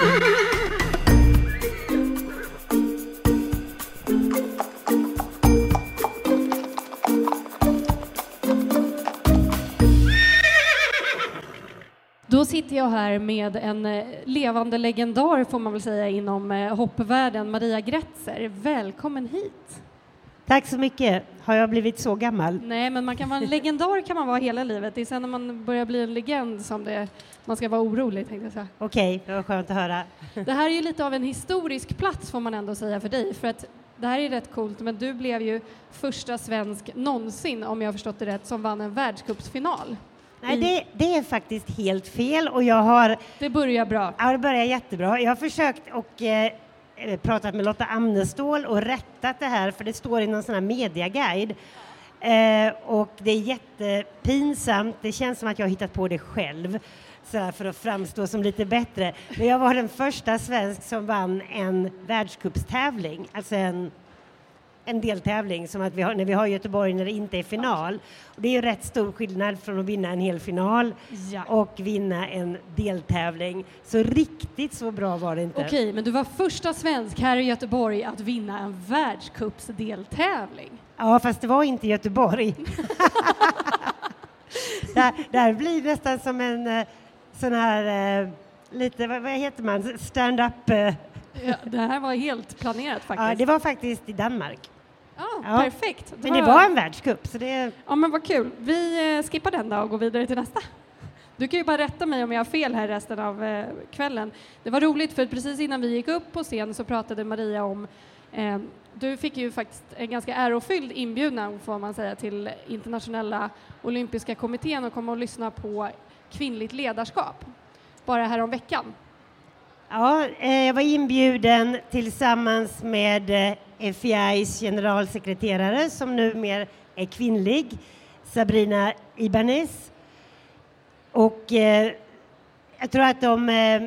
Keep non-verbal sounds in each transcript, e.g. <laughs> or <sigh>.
Då sitter jag här med en eh, levande legendar får man väl säga inom eh, hoppvärlden, Maria Gretzer. Välkommen hit! Tack så mycket. Har jag blivit så gammal? Nej, men man kan vara en <laughs> legendar kan man vara hela livet. Det är sen när man börjar bli en legend som det, man ska vara orolig, tänkte jag säga. Okej, det var skönt att höra. Det här är ju lite av en historisk plats får man ändå säga för dig, för att det här är rätt coolt, men du blev ju första svensk någonsin, om jag har förstått det rätt, som vann en världscupsfinal. Nej, det, det är faktiskt helt fel och jag har... Det börjar bra. Ja, det börjar jättebra. Jag har försökt och eh, Eh, pratat med Lotta Amnestål och rättat det här, för det står i någon sån här mediaguide. Eh, och det är jättepinsamt. Det känns som att jag har hittat på det själv för att framstå som lite bättre. Men jag var den första svensk som vann en världscupstävling, alltså en en deltävling som att vi har, när vi har Göteborg när det inte är final. Och det är ju rätt stor skillnad från att vinna en hel final Ja. och vinna en deltävling. Så riktigt så bra var det inte. Okej, men du var första svensk här i Göteborg att vinna en världscupsdeltävling. Ja, fast det var inte Göteborg. <laughs> där, där blir det nästan som en eh, sån här, eh, lite, vad, vad heter man, stand-up. Eh. Ja, det här var helt planerat faktiskt. Ja, det var faktiskt i Danmark. Ja, Ja. Perfekt. Men det var en världscup, så det... Ja, men vad kul. Vi eh, skippar den då och går vidare till nästa. Du kan ju bara rätta mig om jag har fel här resten av eh, kvällen. Det var roligt för precis innan vi gick upp på scen så pratade Maria om eh, du fick ju faktiskt en ganska ärofylld inbjudan får man säga till internationella olympiska kommittén och komma och lyssna på kvinnligt ledarskap bara här om veckan. Ja, eh, jag var inbjuden tillsammans med eh, generalsekreterare som numera är kvinnlig, Sabrina Ibanez. Och eh, jag tror att de eh,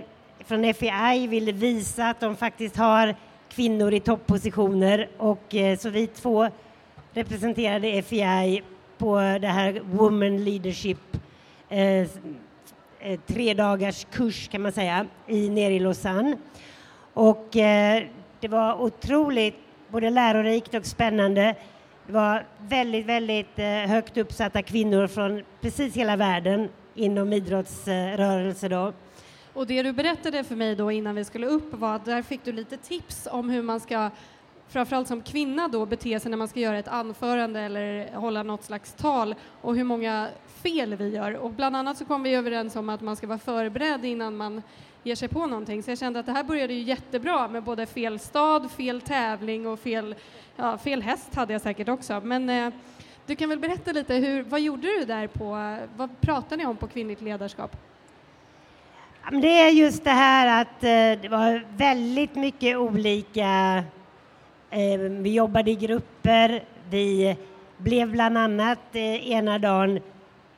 från FEI ville visa att de faktiskt har kvinnor i toppositioner och eh, så vi två representerade FEI på det här Women Leadership eh, eh, tre dagars kurs kan man säga i, nere i Lausanne. Och eh, det var otroligt både lärorikt och spännande. Det var väldigt, väldigt eh, högt uppsatta kvinnor från precis hela världen inom idrottsrörelse då. Och det du berättade för mig då innan vi skulle upp var att där fick du lite tips om hur man ska framförallt som kvinna då bete sig när man ska göra ett anförande eller hålla något slags tal och hur många fel vi gör. Och bland annat så kom vi överens om att man ska vara förberedd innan man ger sig på någonting. Så jag kände att det här började ju jättebra med både fel stad, fel tävling och fel, ja, fel häst hade jag säkert också. Men eh, du kan väl berätta lite, hur, vad gjorde du där på, vad pratade ni om på kvinnligt ledarskap? Det är just det här att eh, det var väldigt mycket olika. Eh, vi jobbade i grupper. Vi blev bland annat eh, ena dagen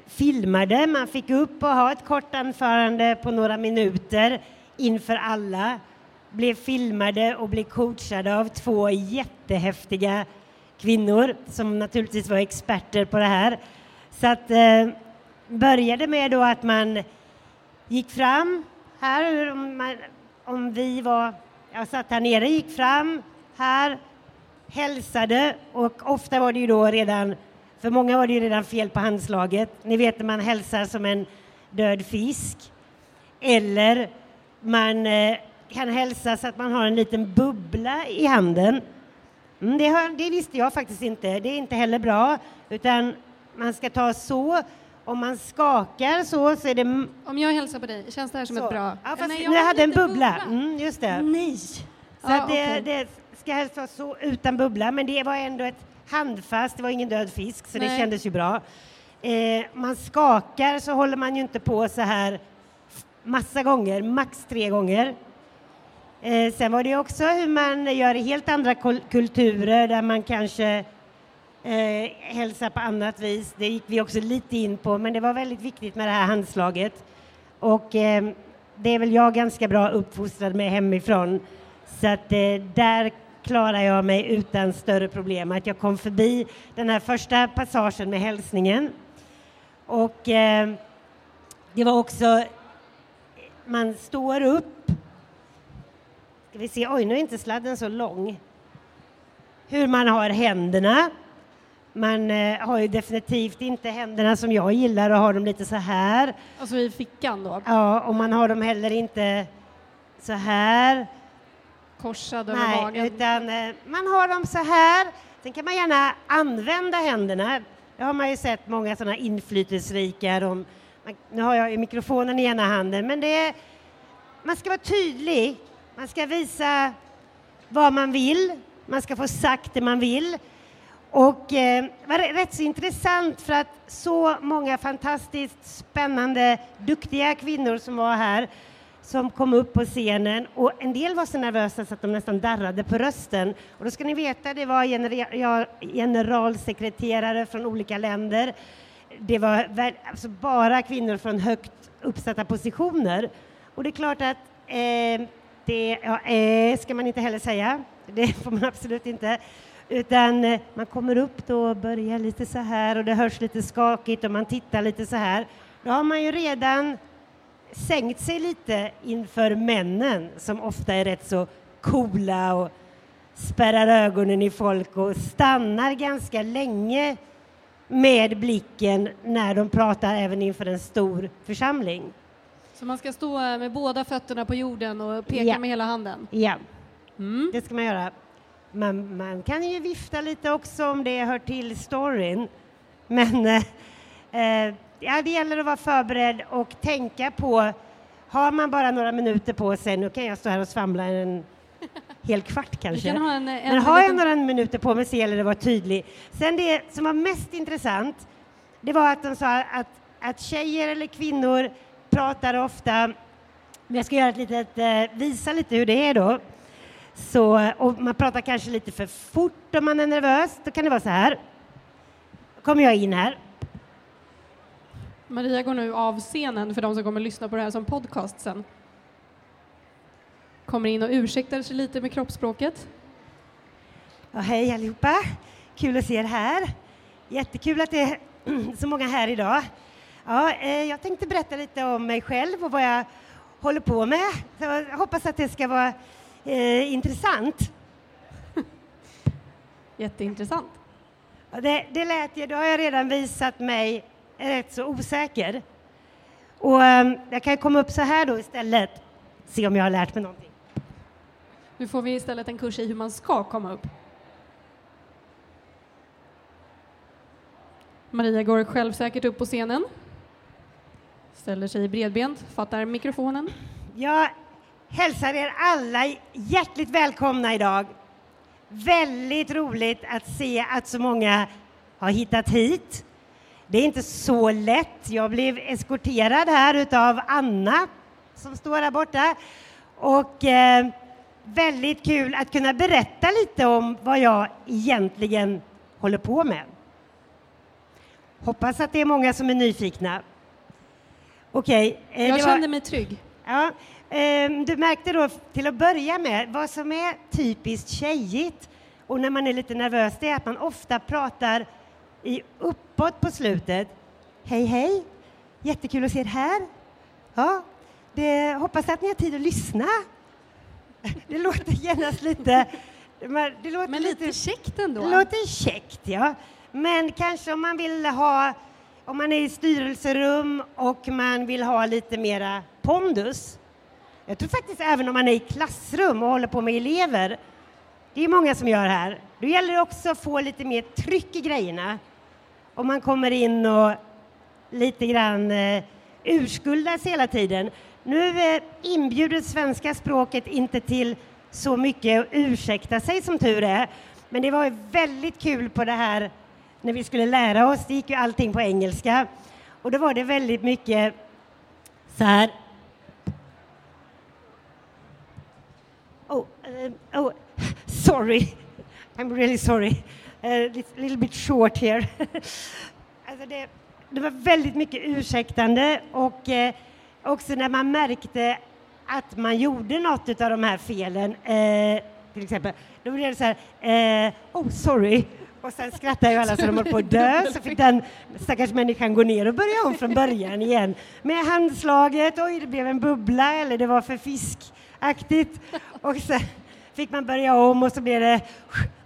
filmade. Man fick upp och ha ett kort anförande på några minuter inför alla. Blev filmade och blev coachade av två jättehäftiga kvinnor som naturligtvis var experter på det här. Så att eh, började med då att man gick fram här, om, man, om vi var, jag satt här nere, gick fram här, hälsade och ofta var det ju då redan, för många var det ju redan fel på handslaget. Ni vet när man hälsar som en död fisk. Eller man eh, kan hälsa så att man har en liten bubbla i handen. Mm, det, har, det visste jag faktiskt inte. Det är inte heller bra, utan man ska ta så. Om man skakar så, så är det Om jag hälsar på dig, känns det här som så. ett bra... Ja, fast Nej, jag har hade en lite bubbla. Mm, just det. Nej! Så Ja, att det, okej. det ska helst vara så utan bubbla, men det var ändå ett handfast, det var ingen död fisk, så det Nej. kändes ju bra. Eh, man skakar så håller man ju inte på så här massa gånger, max tre gånger. Eh, sen var det också hur man gör i helt andra kul- kulturer där man kanske eh, hälsar på annat vis. Det gick vi också lite in på, men det var väldigt viktigt med det här handslaget. Och eh, det är väl jag ganska bra uppfostrad med hemifrån. Så att eh, där klarar jag mig utan större problem. Att jag kom förbi den här första passagen med hälsningen. Och eh, det var också, man står upp ska vi se, oj nu är inte sladden så lång. Hur man har händerna. Man eh, har ju definitivt inte händerna som jag gillar och har dem lite så här. Alltså i fickan då? Ja, och man har dem heller inte så här. Korsad över Nej, magen? utan eh, man har dem så här. Sen kan man gärna använda händerna. Det har man ju sett många sådana inflytelserika. De, nu har jag mikrofonen i ena handen, men det är, man ska vara tydlig. Man ska visa vad man vill. Man ska få sagt det man vill. Och eh, det var rätt så intressant för att så många fantastiskt spännande, duktiga kvinnor som var här som kom upp på scenen och en del var så nervösa så att de nästan darrade på rösten. Och då ska ni veta, det var gener generalsekreterare från olika länder. Det var alltså bara kvinnor från högt uppsatta positioner. Och det är klart att eh, det ja, eh, ska man inte heller säga. Det får man absolut inte. Utan eh, man kommer upp då och börjar lite så här och det hörs lite skakigt och man tittar lite så här. Då har man ju redan sänkt sig lite inför männen som ofta är rätt så coola och spärrar ögonen i folk och stannar ganska länge med blicken när de pratar även inför en stor församling. Så man ska stå med båda fötterna på jorden och peka Ja. med hela handen? Ja, Mm. det ska man göra. Man, man kan ju vifta lite också om det hör till storyn. Men eh, eh, ja, det gäller att vara förberedd och tänka på, har man bara några minuter på sig, nu kan jag stå här och svamla en hel kvart kanske. kan ha en, en Men har jag några minuter på mig så gäller det att vara tydlig. Sen det som var mest intressant, det var att de sa att, att tjejer eller kvinnor pratar ofta, men jag ska göra ett litet, eh, visa lite hur det är då. Så, och man pratar kanske lite för fort om man är nervös, då kan det vara så här. Då kommer jag in här. Maria går nu av scenen för de som kommer lyssna på det här som podcast sen. Kommer in och ursäktar sig lite med kroppsspråket. Ja, hej allihopa! Kul att se er här. Jättekul att det är <clears throat> så många här idag. Ja, eh, jag tänkte berätta lite om mig själv och vad jag håller på med. Så jag hoppas att det ska vara eh, intressant. <laughs> Jätteintressant. Ja, det, det lät ju, då har jag redan visat mig rätt så osäker. Och eh, jag kan komma upp så här då istället, se om jag har lärt mig någonting. Nu får vi istället en kurs i hur man ska komma upp. Maria går självsäkert upp på scenen. Ställer sig bredbent, fattar mikrofonen. Jag hälsar er alla hjärtligt välkomna idag. Väldigt roligt att se att så många har hittat hit. Det är inte så lätt. Jag blev eskorterad här utav Anna som står där borta. Och eh, väldigt kul att kunna berätta lite om vad jag egentligen håller på med. Hoppas att det är många som är nyfikna. Okej. eh, Jag var- kände mig trygg. Ja, ehm, du märkte då till att börja med vad som är typiskt tjejigt och när man är lite nervös det är att man ofta pratar i uppåt på slutet. Hej hej, jättekul att se er här. Ja, det, hoppas att ni har tid att lyssna. <laughs> Det låter genast lite... Det låter Men lite käckt ändå. det låter käckt, ja. Men kanske om man vill ha, om man är i styrelserum och man vill ha lite mera pondus. Jag tror faktiskt även om man är i klassrum och håller på med elever, det är många som gör här, då gäller det också att få lite mer tryck i grejerna. Om man kommer in och lite grann eh, urskuldas hela tiden. Nu eh, inbjuder svenska språket inte till så mycket att ursäkta sig som tur är. Men det var ju väldigt kul på det här när vi skulle lära oss. Det gick ju allting på engelska. Och då var det väldigt mycket så här. Oh, uh, oh, sorry. <laughs> I'm really sorry. A little bit short here. <laughs> alltså det, det var väldigt mycket ursäktande och eh, också när man märkte att man gjorde något av de här felen, eh, till exempel, då blev det så här, eh, oh sorry, och sen skrattade ju alla så de höll på att dö, <laughs> så fick den stackars människan gå ner och börja om från början igen med handslaget, oj det blev en bubbla eller det var för fisk aktigt. Och sen fick man börja om och så blev det...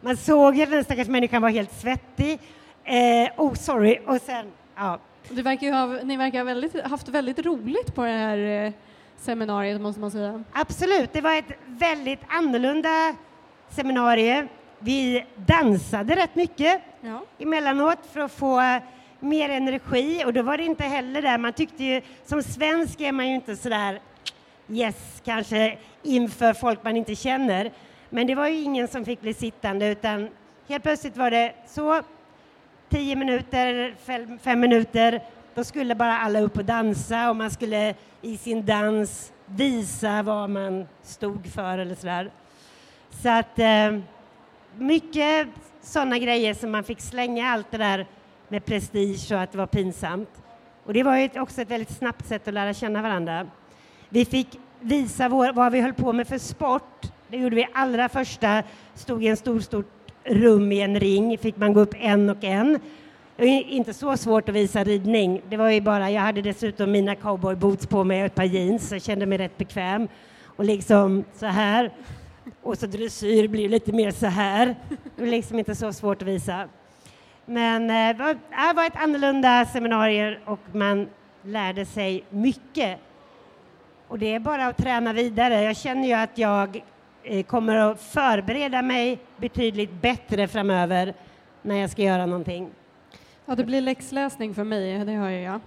Man såg att den stackars människan var helt svettig. Eh, oh, sorry. Och sen, ja. Det verkar ha, ni verkar ha väldigt, haft väldigt roligt på det här eh, seminariet, måste man säga. Absolut, det var ett väldigt annorlunda seminarium. Vi dansade rätt mycket ja. emellanåt för att få mer energi och då var det inte heller där, man tyckte ju, som svensk är man ju inte sådär yes, kanske inför folk man inte känner. Men det var ju ingen som fick bli sittande utan helt plötsligt var det så, tio minuter, fem, fem minuter, då skulle bara alla upp och dansa och man skulle i sin dans visa vad man stod för eller sådär. Så att eh, mycket sådana grejer som man fick slänga allt det där med prestige och att det var pinsamt. Och det var ju också ett väldigt snabbt sätt att lära känna varandra. Vi fick visa vår, vad vi höll på med för sport. Det gjorde vi allra första, stod i en stor, stort rum i en ring, fick man gå upp en och en. Det var inte så svårt att visa ridning. Det var ju bara, jag hade dessutom mina cowboyboots på mig och ett par jeans, så jag kände mig rätt bekväm. Och liksom så här. Och så dressyr blir lite mer så här. Det var liksom inte så svårt att visa. Men eh, det var ett annorlunda seminarium och man lärde sig mycket. Och det är bara att träna vidare. Jag känner ju att jag eh, kommer att förbereda mig betydligt bättre framöver när jag ska göra någonting. Ja, det blir läxläsning för mig, det hör jag.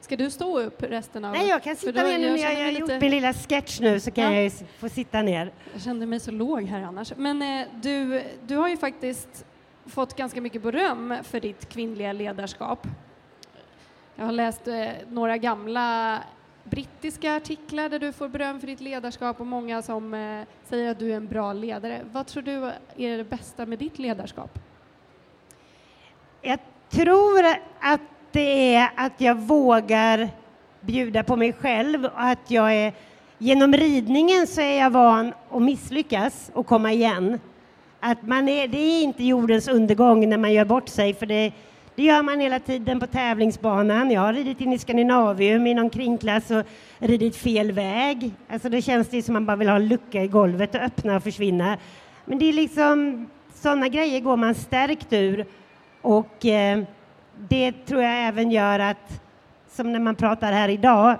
Ska du stå upp resten av... Nej, jag kan sitta ner nu när jag, jag har gjort min lilla sketch nu så kan ja. jag få sitta ner. Jag kände mig så låg här annars. Men eh, du, du har ju faktiskt fått ganska mycket beröm för ditt kvinnliga ledarskap. Jag har läst eh, några gamla brittiska artiklar där du får beröm för ditt ledarskap och många som eh, säger att du är en bra ledare. Vad tror du är det bästa med ditt ledarskap? Jag tror att det är att jag vågar bjuda på mig själv och att jag är Genom ridningen så är jag van att misslyckas och komma igen. Att man är, det är inte jordens undergång när man gör bort sig, för det, det gör man hela tiden på tävlingsbanan. Jag har ridit in i Skandinavium i någon kringklass och ridit fel väg. Alltså då känns det som man bara vill ha en lucka i golvet och öppna och försvinna. Men det är liksom, sådana grejer går man stärkt ur. Och eh, det tror jag även gör att, som när man pratar här idag,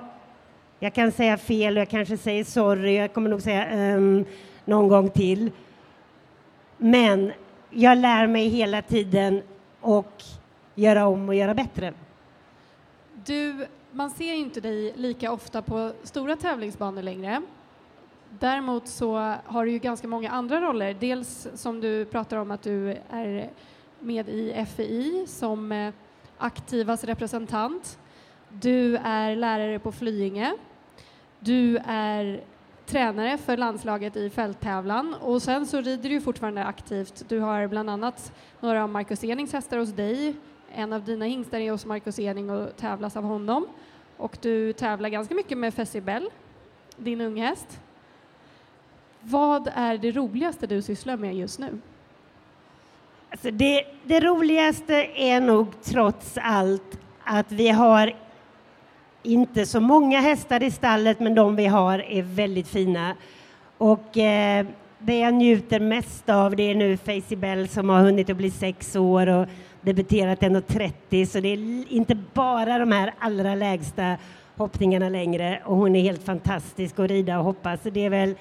jag kan säga fel och jag kanske säger sorry, jag kommer nog säga um, någon gång till. Men jag lär mig hela tiden och göra om och göra bättre. Du, man ser inte dig lika ofta på stora tävlingsbanor längre. Däremot så har du ju ganska många andra roller. Dels som du pratar om att du är med i FI som eh, aktivas representant. Du är lärare på Flyinge. Du är tränare för landslaget i fälttävlan och sen så rider du fortfarande aktivt. Du har bland annat några av Marcus Enings hästar hos dig. En av dina hingstar är hos Marcus Ening och tävlas av honom. Och du tävlar ganska mycket med Fessibel, din unghäst. Vad är det roligaste du sysslar med just nu? Alltså det, det roligaste är nog trots allt att vi har inte så många hästar i stallet, men de vi har är väldigt fina. Och eh, det jag njuter mest av det är nu Facey Bell som har hunnit att bli sex år och debuterat 1,30 så det är inte bara de här allra lägsta hoppningarna längre och hon är helt fantastisk att rida och hoppa så det är väl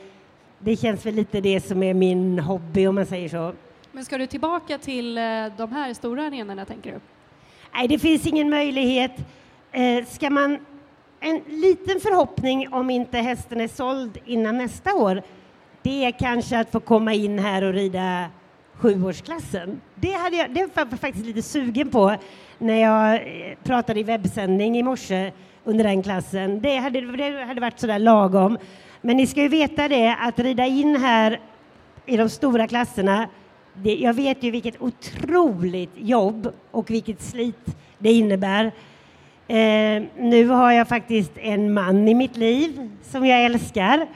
det känns väl lite det som är min hobby om man säger så. Men ska du tillbaka till eh, de här stora arenorna tänker du? Nej, det finns ingen möjlighet. Eh, ska man en liten förhoppning om inte hästen är såld innan nästa år, det är kanske att få komma in här och rida sjuårsklassen. Det, hade jag, det var jag faktiskt lite sugen på när jag eh, pratade i webbsändning i morse under den klassen. Det hade, det hade varit sådär lagom. Men ni ska ju veta det att rida in här i de stora klasserna, det, jag vet ju vilket otroligt jobb och vilket slit det innebär. Eh, nu har jag faktiskt en man i mitt liv som jag älskar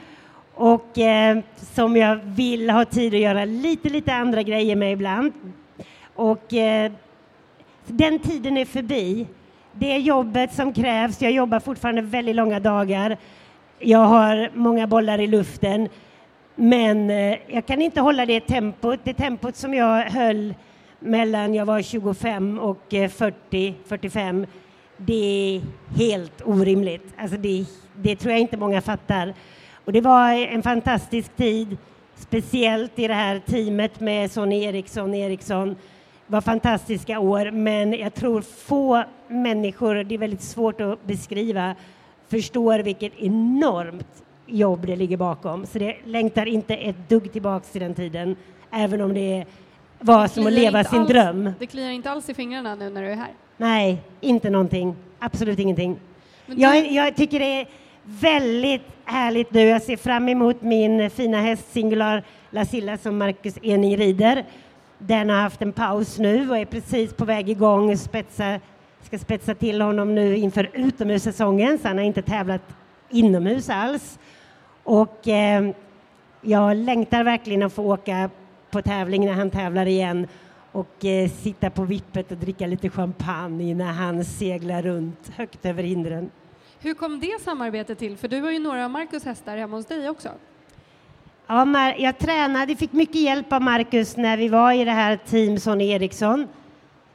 och eh, som jag vill ha tid att göra lite, lite andra grejer med ibland. Och eh, den tiden är förbi. Det är jobbet som krävs, jag jobbar fortfarande väldigt långa dagar, jag har många bollar i luften. Men eh, jag kan inte hålla det tempot, det tempot som jag höll mellan jag var 25 och eh, 40, 45. Det är helt orimligt. Alltså det, det tror jag inte många fattar. Och det var en fantastisk tid, speciellt i det här teamet med Sonny Eriksson, Eriksson. Det var fantastiska år, men jag tror få människor, det är väldigt svårt att beskriva, förstår vilket enormt jobb det ligger bakom. Så det längtar inte ett dugg tillbaks till den tiden, även om det var som att leva sin alls, dröm. Det kliar inte alls i fingrarna nu när du är här? Nej, inte någonting. Absolut ingenting. Du... Jag, jag, tycker det är väldigt härligt nu. Jag ser fram emot min fina häst Singular Lasilla som Marcus Ening rider. Den har haft en paus nu och är precis på väg igång. Spetsa, ska spetsa till honom nu inför utomhussäsongen så han har inte tävlat inomhus alls. Och eh, jag längtar verkligen att få åka på tävling när han tävlar igen och eh, sitta på vippet och dricka lite champagne när han seglar runt högt över hindren. Hur kom det samarbetet till? För du har ju några av Marcus hästar hemma hos dig också. Ja, jag tränade, fick mycket hjälp av Marcus när vi var i det här Team Sonny Eriksson.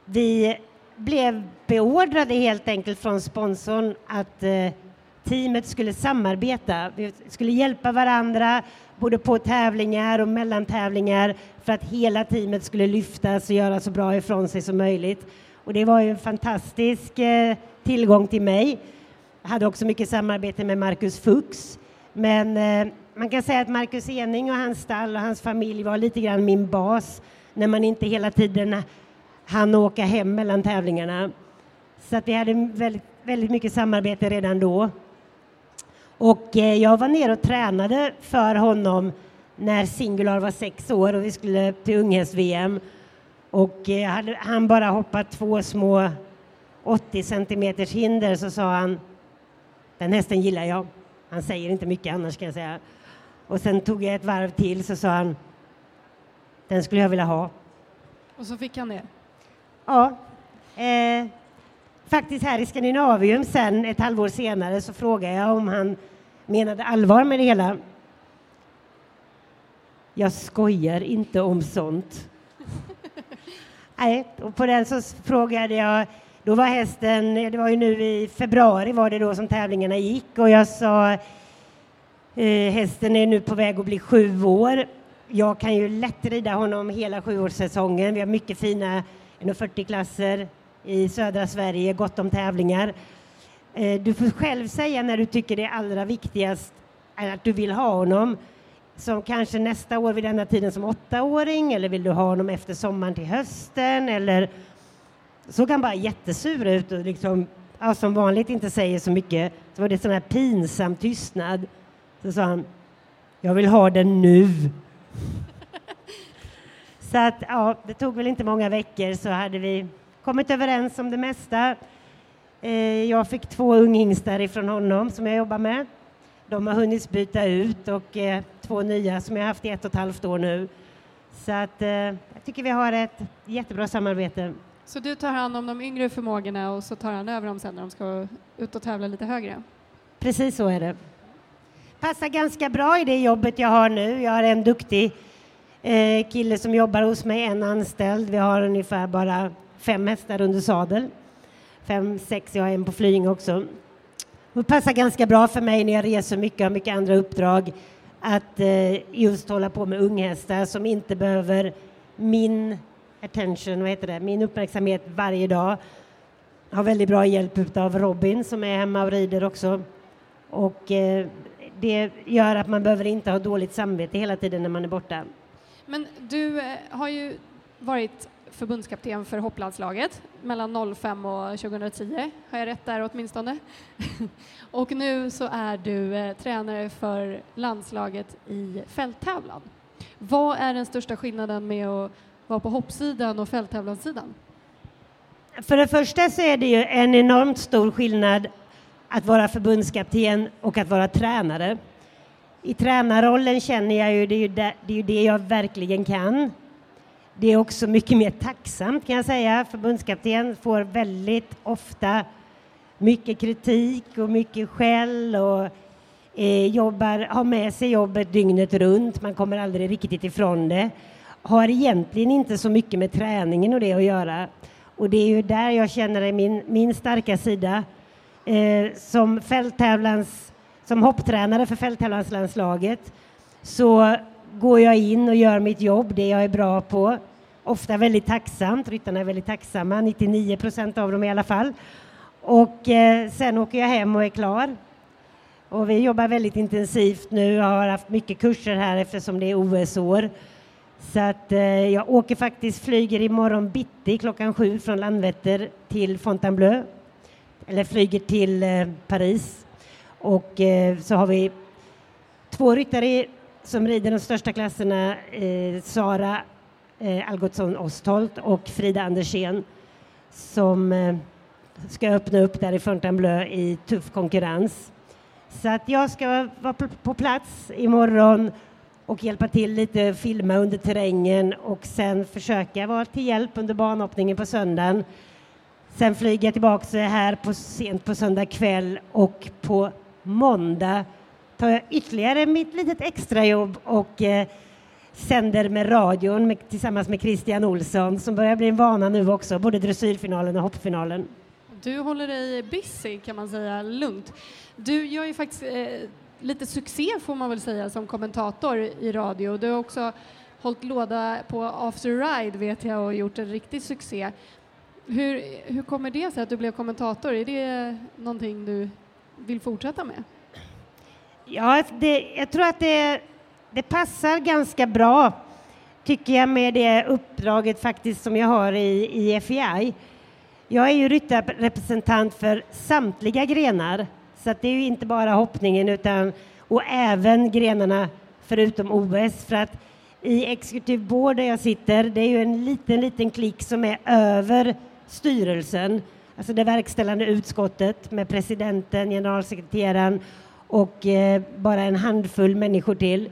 Vi blev beordrade helt enkelt från sponsorn att eh, teamet skulle samarbeta. Vi skulle hjälpa varandra både på tävlingar och mellan tävlingar för att hela teamet skulle lyftas och göra så bra ifrån sig som möjligt. Och det var ju en fantastisk eh, tillgång till mig. Jag hade också mycket samarbete med Marcus Fuchs. Men eh, man kan säga att Marcus Ening och hans stall och hans familj var lite grann min bas när man inte hela tiden hann åka hem mellan tävlingarna. Så att vi hade väldigt, väldigt mycket samarbete redan då. Och eh, jag var nere och tränade för honom när Singular var sex år och vi skulle till unghäst-VM. Och eh, hade han bara hoppat två små 80 centimeters hinder så sa han den hästen gillar jag. Han säger inte mycket annars kan jag säga. Och sen tog jag ett varv till så sa han den skulle jag vilja ha. Och så fick han det? Ja. Eh, faktiskt här i Skandinavium sen ett halvår senare så frågade jag om han menade allvar med det hela. Jag skojar inte om sånt. <laughs> Nej, och på den så frågade jag, då var hästen, det var ju nu i februari var det då som tävlingarna gick och jag sa eh, hästen är nu på väg att bli sju år. Jag kan ju lätt rida honom hela sjuårssäsongen. Vi har mycket fina 140-klasser i södra Sverige, gott om tävlingar. Eh, du får själv säga när du tycker det är allra viktigast att du vill ha honom som kanske nästa år vid denna tiden som åttaåring eller vill du ha honom efter sommaren till hösten eller såg han bara jättesur ut och liksom, ja, som vanligt inte säger så mycket. Så var det sån här pinsam tystnad. Så sa han, jag vill ha den nu. så att, ja, det tog väl inte många veckor så hade vi kommit överens om det mesta. Eh, jag fick två unghingstar ifrån honom som jag jobbar med. De har hunnit byta ut och eh, två nya som jag haft i ett och ett halvt år nu. Så att, eh, jag tycker vi har ett jättebra samarbete. Så du tar hand om de yngre förmågorna och så tar han över dem sen när de ska ut och tävla lite högre? Precis så är det. Passar ganska bra i det jobbet jag har nu. Jag har en duktig eh, kille som jobbar hos mig, en anställd. Vi har ungefär bara fem hästar under sadel fem, sex, jag har en på flying också. Det passar ganska bra för mig när jag reser mycket och har mycket andra uppdrag att eh, just hålla på med unghästar som inte behöver min attention, vad heter det, min uppmärksamhet varje dag. Har väldigt bra hjälp av Robin som är hemma och rider också. Och eh, det gör att man behöver inte ha dåligt samvete hela tiden när man är borta. Men du eh, har ju varit förbundskapten för hopplandslaget mellan 05 och 2010. Har jag rätt där åtminstone? <laughs> och nu så är du eh, tränare för landslaget i fälttävlan. Vad är den största skillnaden med att vara på hoppsidan och fälttävlanssidan? För det första så är det ju en enormt stor skillnad att vara förbundskapten och att vara tränare. I tränarrollen känner jag ju, det är ju det, det, är ju det jag verkligen kan. Det är också mycket mer tacksamt kan jag säga. Förbundskapten får väldigt ofta mycket kritik och mycket skäll och eh, jobbar, har med sig jobbet dygnet runt, man kommer aldrig riktigt ifrån det. Har egentligen inte så mycket med träningen och det att göra. Och det är ju där jag känner är min, min starka sida. Eh, som fälttävlans, som hopptränare för fälttävlanslandslaget så går jag in och gör mitt jobb, det jag är bra på. Ofta väldigt tacksamt, ryttarna är väldigt tacksamma, 99 procent av dem i alla fall. Och eh, sen åker jag hem och är klar. Och vi jobbar väldigt intensivt nu, jag har haft mycket kurser här eftersom det är OS-år. Så att eh, jag åker faktiskt, flyger imorgon bitti klockan sju från Landvetter till Fontainebleau. Eller flyger till eh, Paris. Och eh, så har vi två ryttare som rider de största klasserna, eh, Sara eh, Algotsson Ostholt och Frida Andersén som eh, ska öppna upp där i Fontainebleau i tuff konkurrens. Så att jag ska vara på plats imorgon och hjälpa till lite, filma under terrängen och sen försöka vara till hjälp under banhoppningen på söndagen. Sen flyger jag tillbaka här på, sent på söndag kväll och på måndag tar jag ytterligare mitt litet extrajobb och eh, sänder med radion med, tillsammans med Christian Olsson som börjar bli en vana nu också, både dressyrfinalen och hoppfinalen. Du håller dig busy kan man säga, lugnt. Du gör ju faktiskt eh, lite succé får man väl säga som kommentator i radio. Du har också hållit låda på After Ride vet jag och gjort en riktig succé. Hur, hur kommer det sig att du blev kommentator? Är det någonting du vill fortsätta med? Ja, det, jag tror att det, det passar ganska bra, tycker jag, med det uppdraget faktiskt som jag har i, i FEI. Jag är ju ryttarrepresentant för samtliga grenar, så att det är ju inte bara hoppningen utan och även grenarna förutom OS. För att i Executive Board där jag sitter, det är ju en liten, liten klick som är över styrelsen, alltså det verkställande utskottet med presidenten, generalsekreteraren och eh, bara en handfull människor till.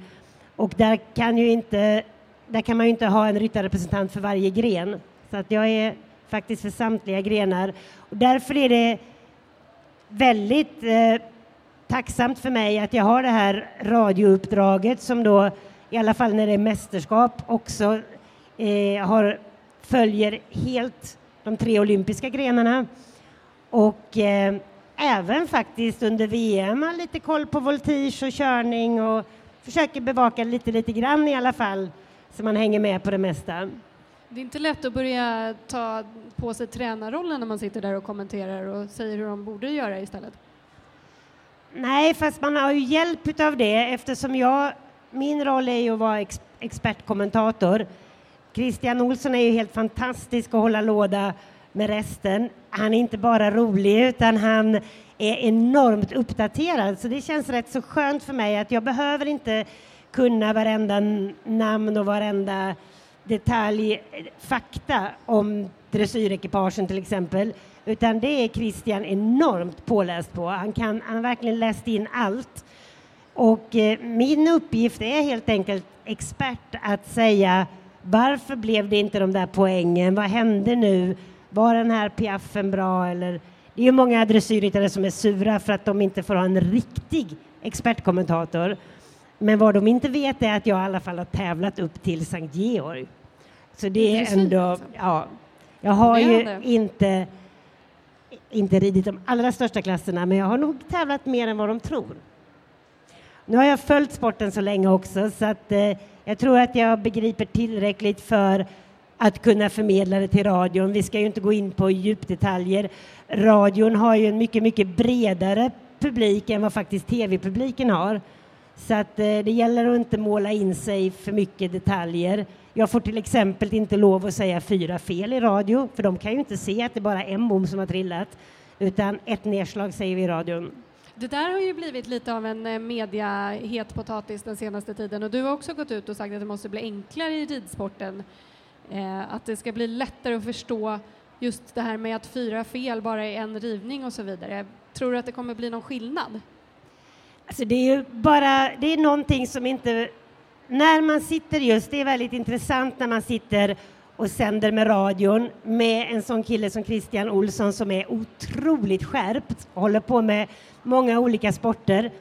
Och där kan, ju inte, där kan man ju inte ha en ryttarrepresentant för varje gren. Så att jag är faktiskt för samtliga grenar. Och därför är det väldigt eh, tacksamt för mig att jag har det här radiouppdraget som då, i alla fall när det är mästerskap, också eh, har, följer helt de tre olympiska grenarna. Och eh, även faktiskt under VM har lite koll på voltige och körning och försöker bevaka lite, lite grann i alla fall så man hänger med på det mesta. Det är inte lätt att börja ta på sig tränarrollen när man sitter där och kommenterar och säger hur de borde göra istället. Nej, fast man har ju hjälp av det eftersom jag, min roll är ju att vara ex, expertkommentator. Christian Olsson är ju helt fantastisk att hålla låda med resten. Han är inte bara rolig utan han är enormt uppdaterad så det känns rätt så skönt för mig att jag behöver inte kunna varenda namn och varenda detalj, fakta om dressyrekipagen till exempel utan det är Christian enormt påläst på. Han, kan, han har verkligen läst in allt. Och eh, min uppgift är helt enkelt expert att säga varför blev det inte de där poängen? Vad hände nu? Var den här piaffen bra? Eller, det är ju många dressyrryttare som är sura för att de inte får ha en riktig expertkommentator. Men vad de inte vet är att jag i alla fall har tävlat upp till Sankt Georg. Så det är ändå, ja. Jag har ju inte, inte ridit de allra största klasserna, men jag har nog tävlat mer än vad de tror. Nu har jag följt sporten så länge också, så att eh, jag tror att jag begriper tillräckligt för att kunna förmedla det till radion. Vi ska ju inte gå in på djupdetaljer. Radion har ju en mycket, mycket bredare publik än vad faktiskt tv-publiken har. Så att eh, det gäller att inte måla in sig för mycket detaljer. Jag får till exempel inte lov att säga fyra fel i radio, för de kan ju inte se att det bara är en bom som har trillat, utan ett nedslag säger vi i radion. Det där har ju blivit lite av en mediahet media-het potatis den senaste tiden och du har också gått ut och sagt att det måste bli enklare i ridsporten. Eh, att det ska bli lättare att förstå just det här med att fyra fel bara är en rivning och så vidare. Tror du att det kommer bli någon skillnad? Alltså det är ju bara, det är någonting som inte, när man sitter just, det är väldigt intressant när man sitter och sänder med radion med en sån kille som Christian Olsson som är otroligt skärpt och håller på med många olika sporter.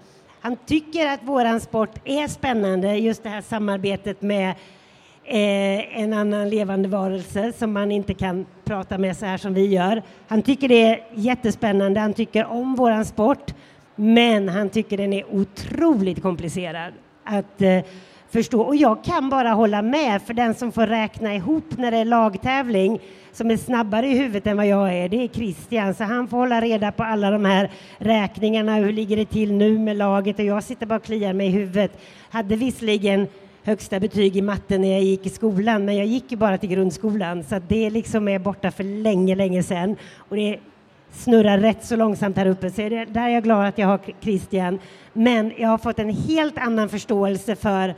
Han tycker att våran sport är spännande, just det här samarbetet med eh, en annan levande varelse som man inte kan prata med så här som vi gör. Han tycker det är jättespännande, han tycker om våran sport, men han tycker den är otroligt komplicerad att eh, förstå. Och jag kan bara hålla med, för den som får räkna ihop när det är lagtävling som är snabbare i huvudet än vad jag är, det är Christian. Så han får hålla reda på alla de här räkningarna, hur ligger det till nu med laget? Och jag sitter bara och kliar mig i huvudet. Hade visserligen högsta betyg i matte när jag gick i skolan, men jag gick ju bara till grundskolan, så det liksom är borta för länge, länge sedan. Och det snurrar rätt så långsamt här uppe, så det, där är jag glad att jag har Christian. Men jag har fått en helt annan förståelse för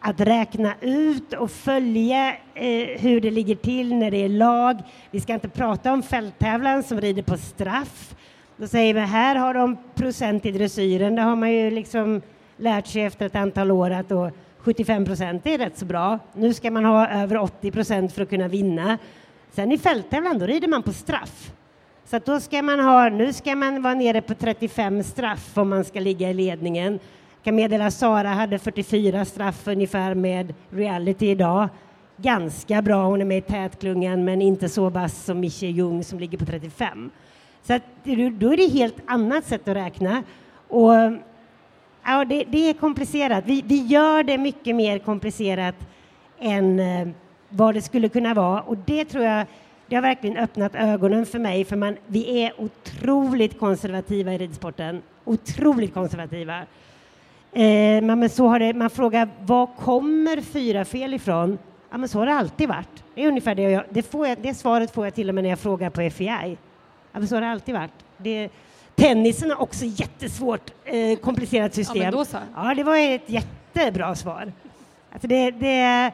att räkna ut och följa eh, hur det ligger till när det är lag. Vi ska inte prata om fälttävlan som rider på straff. Då säger vi här har de procent i dressyren. Det har man ju liksom lärt sig efter ett antal år att då 75 procent är rätt så bra. Nu ska man ha över 80 procent för att kunna vinna. Sen i fälttävlan då rider man på straff. Så då ska man ha, nu ska man vara nere på 35 straff om man ska ligga i ledningen. Jag kan meddela att Sara hade 44 straff ungefär med reality idag. Ganska bra, hon är med i tätklungan men inte så vass som Michie Jung som ligger på 35. Så att, då är det ett helt annat sätt att räkna. Och, ja, det, det är komplicerat. Vi, vi gör det mycket mer komplicerat än eh, vad det skulle kunna vara och det tror jag det har verkligen öppnat ögonen för mig, för man, vi är otroligt konservativa i ridsporten. Otroligt konservativa. Eh, men så har det, man frågar var kommer fyra fel ifrån? Ja, men så har det alltid varit. Det är ungefär det, jag, det, får jag, det svaret får jag till och med när jag frågar på FEI. Ja, men så har det alltid varit. Det, tennisen har också jättesvårt, eh, komplicerat system. Ja, ja, det var ett jättebra svar. Alltså det, det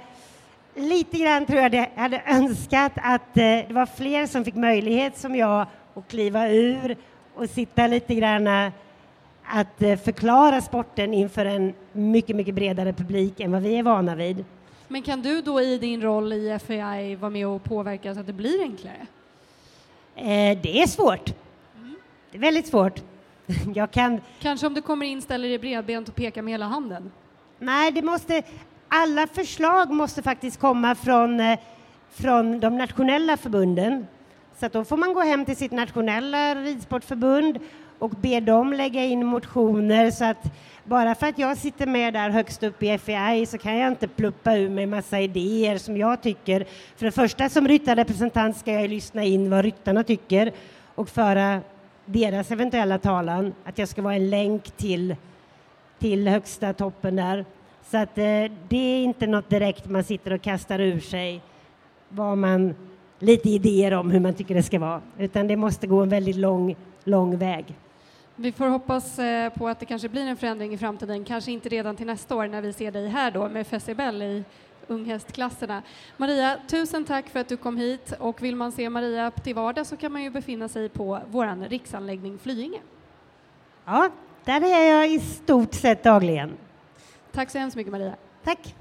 lite grann tror jag det hade önskat att eh, det var fler som fick möjlighet som jag att kliva ur och sitta lite grann eh, att eh, förklara sporten inför en mycket, mycket bredare publik än vad vi är vana vid. Men kan du då i din roll i FAI vara med och påverka så att det blir enklare? det är svårt. Det är väldigt svårt. <laughs> Jag kan... Kanske om du kommer in, ställer dig bredbent och pekar med hela handen? Nej, det måste, alla förslag måste faktiskt komma från, eh, från de nationella förbunden. Så då får man gå hem till sitt nationella ridsportförbund och be dem lägga in motioner så att bara för att jag sitter med där högst upp i FEI så kan jag inte pluppa ur mig massa idéer som jag tycker. För det första som ryttarrepresentant ska jag lyssna in vad ryttarna tycker och föra deras eventuella talan, att jag ska vara en länk till, till högsta toppen där. Så att eh, det är inte något direkt man sitter och kastar ur sig vad man, lite idéer om hur man tycker det ska vara, utan det måste gå en väldigt lång, lång väg. Vi får hoppas eh, på att det kanske blir en förändring i framtiden, kanske inte redan till nästa år när vi ser dig här då med Fessibel i unghästklasserna. Maria, tusen tack för att du kom hit och vill man se Maria till vardags så kan man ju befinna sig på vår riksanläggning Flyinge. Ja, där är jag i stort sett dagligen. Tack så hemskt mycket Maria. Tack.